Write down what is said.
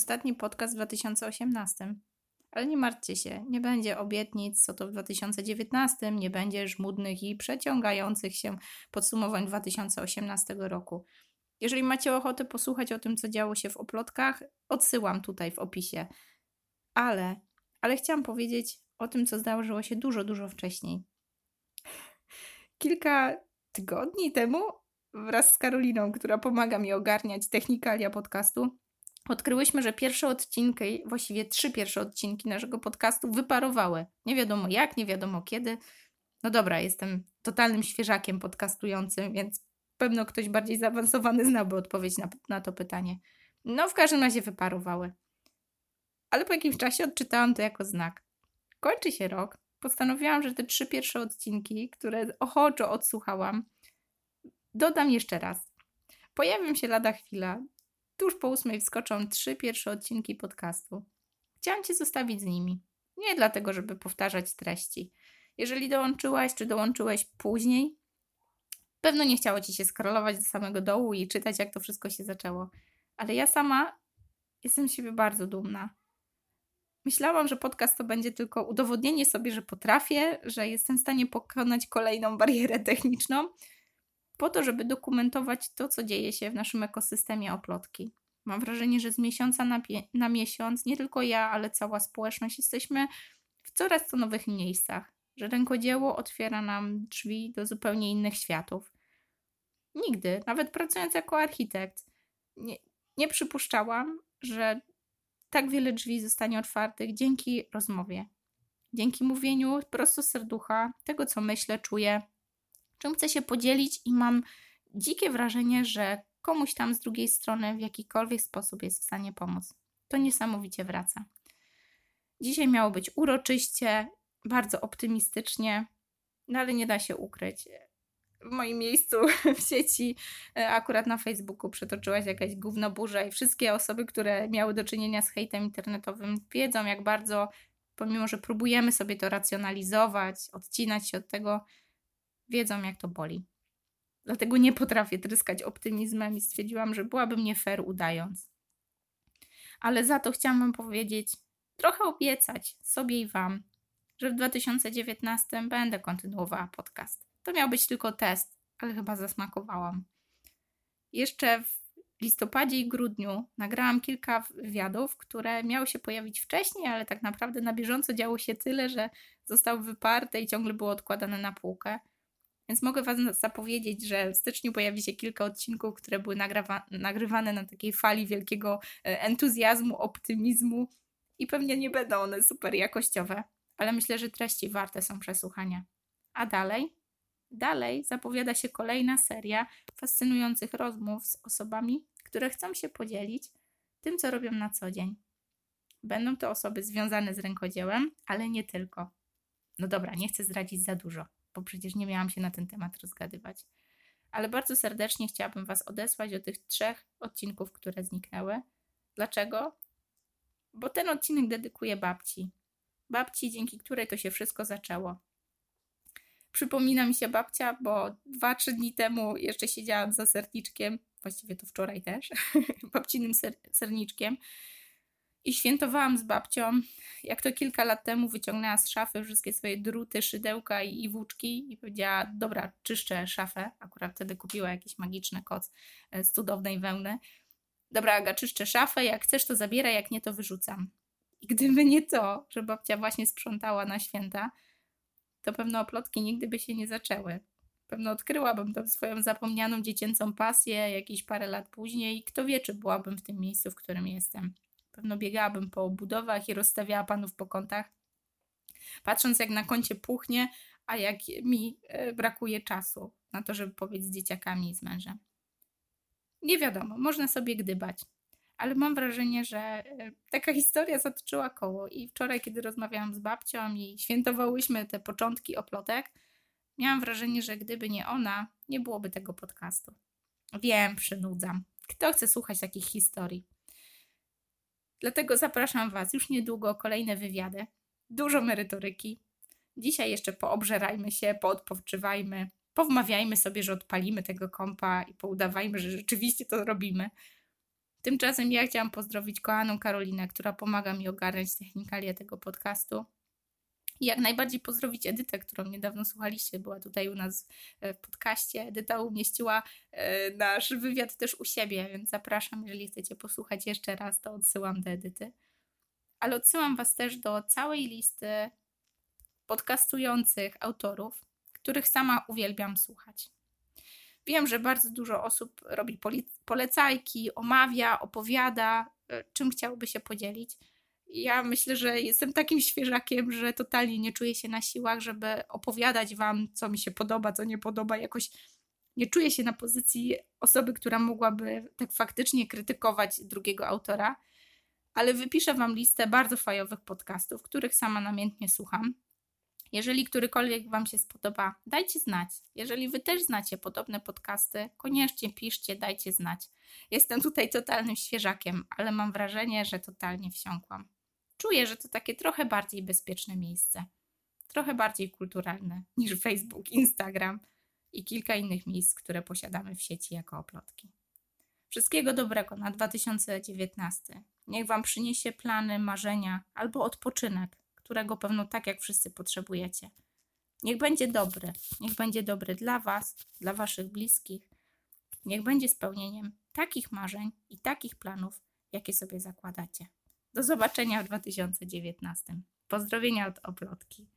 Ostatni podcast w 2018. Ale nie martwcie się, nie będzie obietnic, co to w 2019, nie będzie żmudnych i przeciągających się podsumowań 2018 roku. Jeżeli macie ochotę posłuchać o tym, co działo się w oplotkach, odsyłam tutaj w opisie. Ale, ale chciałam powiedzieć o tym, co zdarzyło się dużo, dużo wcześniej. Kilka tygodni temu, wraz z Karoliną, która pomaga mi ogarniać technikalia podcastu, odkryłyśmy, że pierwsze odcinki, właściwie trzy pierwsze odcinki naszego podcastu wyparowały. Nie wiadomo jak, nie wiadomo kiedy. No dobra, jestem totalnym świeżakiem podcastującym, więc pewno ktoś bardziej zaawansowany znałby odpowiedź na, na to pytanie. No, w każdym razie wyparowały. Ale po jakimś czasie odczytałam to jako znak. Kończy się rok. Postanowiłam, że te trzy pierwsze odcinki, które ochoczo odsłuchałam, dodam jeszcze raz. Pojawią się lada chwila. Tuż po ósmej wskoczą trzy pierwsze odcinki podcastu. Chciałam Cię zostawić z nimi. Nie dlatego, żeby powtarzać treści. Jeżeli dołączyłaś, czy dołączyłeś później, pewno nie chciało Ci się skrolować do samego dołu i czytać, jak to wszystko się zaczęło. Ale ja sama jestem z siebie bardzo dumna. Myślałam, że podcast to będzie tylko udowodnienie sobie, że potrafię, że jestem w stanie pokonać kolejną barierę techniczną, po to, żeby dokumentować to, co dzieje się w naszym ekosystemie oplotki. Mam wrażenie, że z miesiąca na, na miesiąc nie tylko ja, ale cała społeczność jesteśmy w coraz to nowych miejscach, że rękodzieło otwiera nam drzwi do zupełnie innych światów. Nigdy, nawet pracując jako architekt, nie, nie przypuszczałam, że tak wiele drzwi zostanie otwartych dzięki rozmowie, dzięki mówieniu prosto z serducha tego, co myślę, czuję, czym chcę się podzielić i mam dzikie wrażenie, że komuś tam z drugiej strony w jakikolwiek sposób jest w stanie pomóc. To niesamowicie wraca. Dzisiaj miało być uroczyście, bardzo optymistycznie, no ale nie da się ukryć. W moim miejscu w sieci, e, akurat na Facebooku, przetoczyła się jakaś gównoburza i wszystkie osoby, które miały do czynienia z hejtem internetowym, wiedzą, jak bardzo, pomimo że próbujemy sobie to racjonalizować, odcinać się od tego, wiedzą, jak to boli. Dlatego nie potrafię tryskać optymizmem i stwierdziłam, że byłabym nie fair udając. Ale za to chciałam powiedzieć, trochę obiecać sobie i Wam, że w 2019 będę kontynuowała podcast. To miał być tylko test, ale chyba zasmakowałam. Jeszcze w listopadzie i grudniu nagrałam kilka wywiadów, które miały się pojawić wcześniej, ale tak naprawdę na bieżąco działo się tyle, że zostały wyparte i ciągle było odkładane na półkę. Więc mogę Was zapowiedzieć, że w styczniu pojawi się kilka odcinków, które były nagrywane na takiej fali wielkiego e, entuzjazmu, optymizmu i pewnie nie będą one super jakościowe, ale myślę, że treści warte są przesłuchania. A dalej? Dalej zapowiada się kolejna seria fascynujących rozmów z osobami, które chcą się podzielić tym, co robią na co dzień. Będą to osoby związane z rękodziełem, ale nie tylko. No dobra, nie chcę zdradzić za dużo bo przecież nie miałam się na ten temat rozgadywać. Ale bardzo serdecznie chciałabym Was odesłać do tych trzech odcinków, które zniknęły. Dlaczego? Bo ten odcinek dedykuję babci. Babci, dzięki której to się wszystko zaczęło. Przypomina mi się babcia, bo dwa, trzy dni temu jeszcze siedziałam za serniczkiem, właściwie to wczoraj też, babcinym ser serniczkiem i świętowałam z babcią, jak to kilka lat temu wyciągnęła z szafy wszystkie swoje druty, szydełka i, i włóczki i powiedziała, dobra, czyszczę szafę. Akurat wtedy kupiła jakiś magiczny koc e, z cudownej wełny. Dobra, Aga, czyszczę szafę, jak chcesz to zabieraj, jak nie to wyrzucam. I gdyby nie to, że babcia właśnie sprzątała na święta, to pewno oplotki nigdy by się nie zaczęły. Pewno odkryłabym tą swoją zapomnianą dziecięcą pasję jakieś parę lat później. Kto wie, czy byłabym w tym miejscu, w którym jestem. Pewno biegałabym po budowach i rozstawiała panów po kątach, patrząc jak na koncie puchnie, a jak mi e, brakuje czasu na to, żeby powiedzieć z dzieciakami i z mężem. Nie wiadomo, można sobie gdybać, ale mam wrażenie, że e, taka historia zatoczyła koło i wczoraj, kiedy rozmawiałam z babcią i świętowałyśmy te początki oplotek, miałam wrażenie, że gdyby nie ona, nie byłoby tego podcastu. Wiem, przynudzam. Kto chce słuchać takich historii? Dlatego zapraszam Was już niedługo kolejne wywiady. Dużo merytoryki. Dzisiaj jeszcze poobżerajmy się, poodpoczywajmy, powmawiajmy sobie, że odpalimy tego kompa i poudawajmy, że rzeczywiście to robimy. Tymczasem ja chciałam pozdrowić kochaną Karolinę, która pomaga mi ogarniać technikalię tego podcastu. I jak najbardziej pozdrowić Edytę, którą niedawno słuchaliście, była tutaj u nas w podcaście. Edyta umieściła e, nasz wywiad też u siebie, więc zapraszam, jeżeli chcecie posłuchać jeszcze raz, to odsyłam do Edyty. Ale odsyłam Was też do całej listy podcastujących autorów, których sama uwielbiam słuchać. Wiem, że bardzo dużo osób robi polecajki, omawia, opowiada, e, czym chciałoby się podzielić. Ja myślę, że jestem takim świeżakiem, że totalnie nie czuję się na siłach, żeby opowiadać Wam, co mi się podoba, co nie podoba. Jakoś nie czuję się na pozycji osoby, która mogłaby tak faktycznie krytykować drugiego autora, ale wypiszę Wam listę bardzo fajowych podcastów, których sama namiętnie słucham jeżeli którykolwiek Wam się spodoba, dajcie znać. Jeżeli Wy też znacie podobne podcasty, koniecznie piszcie, dajcie znać. Jestem tutaj totalnym świeżakiem, ale mam wrażenie, że totalnie wsiąkłam. Czuję, że to takie trochę bardziej bezpieczne miejsce. Trochę bardziej kulturalne niż Facebook, Instagram i kilka innych miejsc, które posiadamy w sieci jako oplotki. Wszystkiego dobrego na 2019. Niech Wam przyniesie plany, marzenia albo odpoczynek którego pewno tak jak wszyscy potrzebujecie. Niech będzie dobry, niech będzie dobry dla Was, dla Waszych bliskich, niech będzie spełnieniem takich marzeń i takich planów, jakie sobie zakładacie. Do zobaczenia w 2019. Pozdrowienia od Oplotki.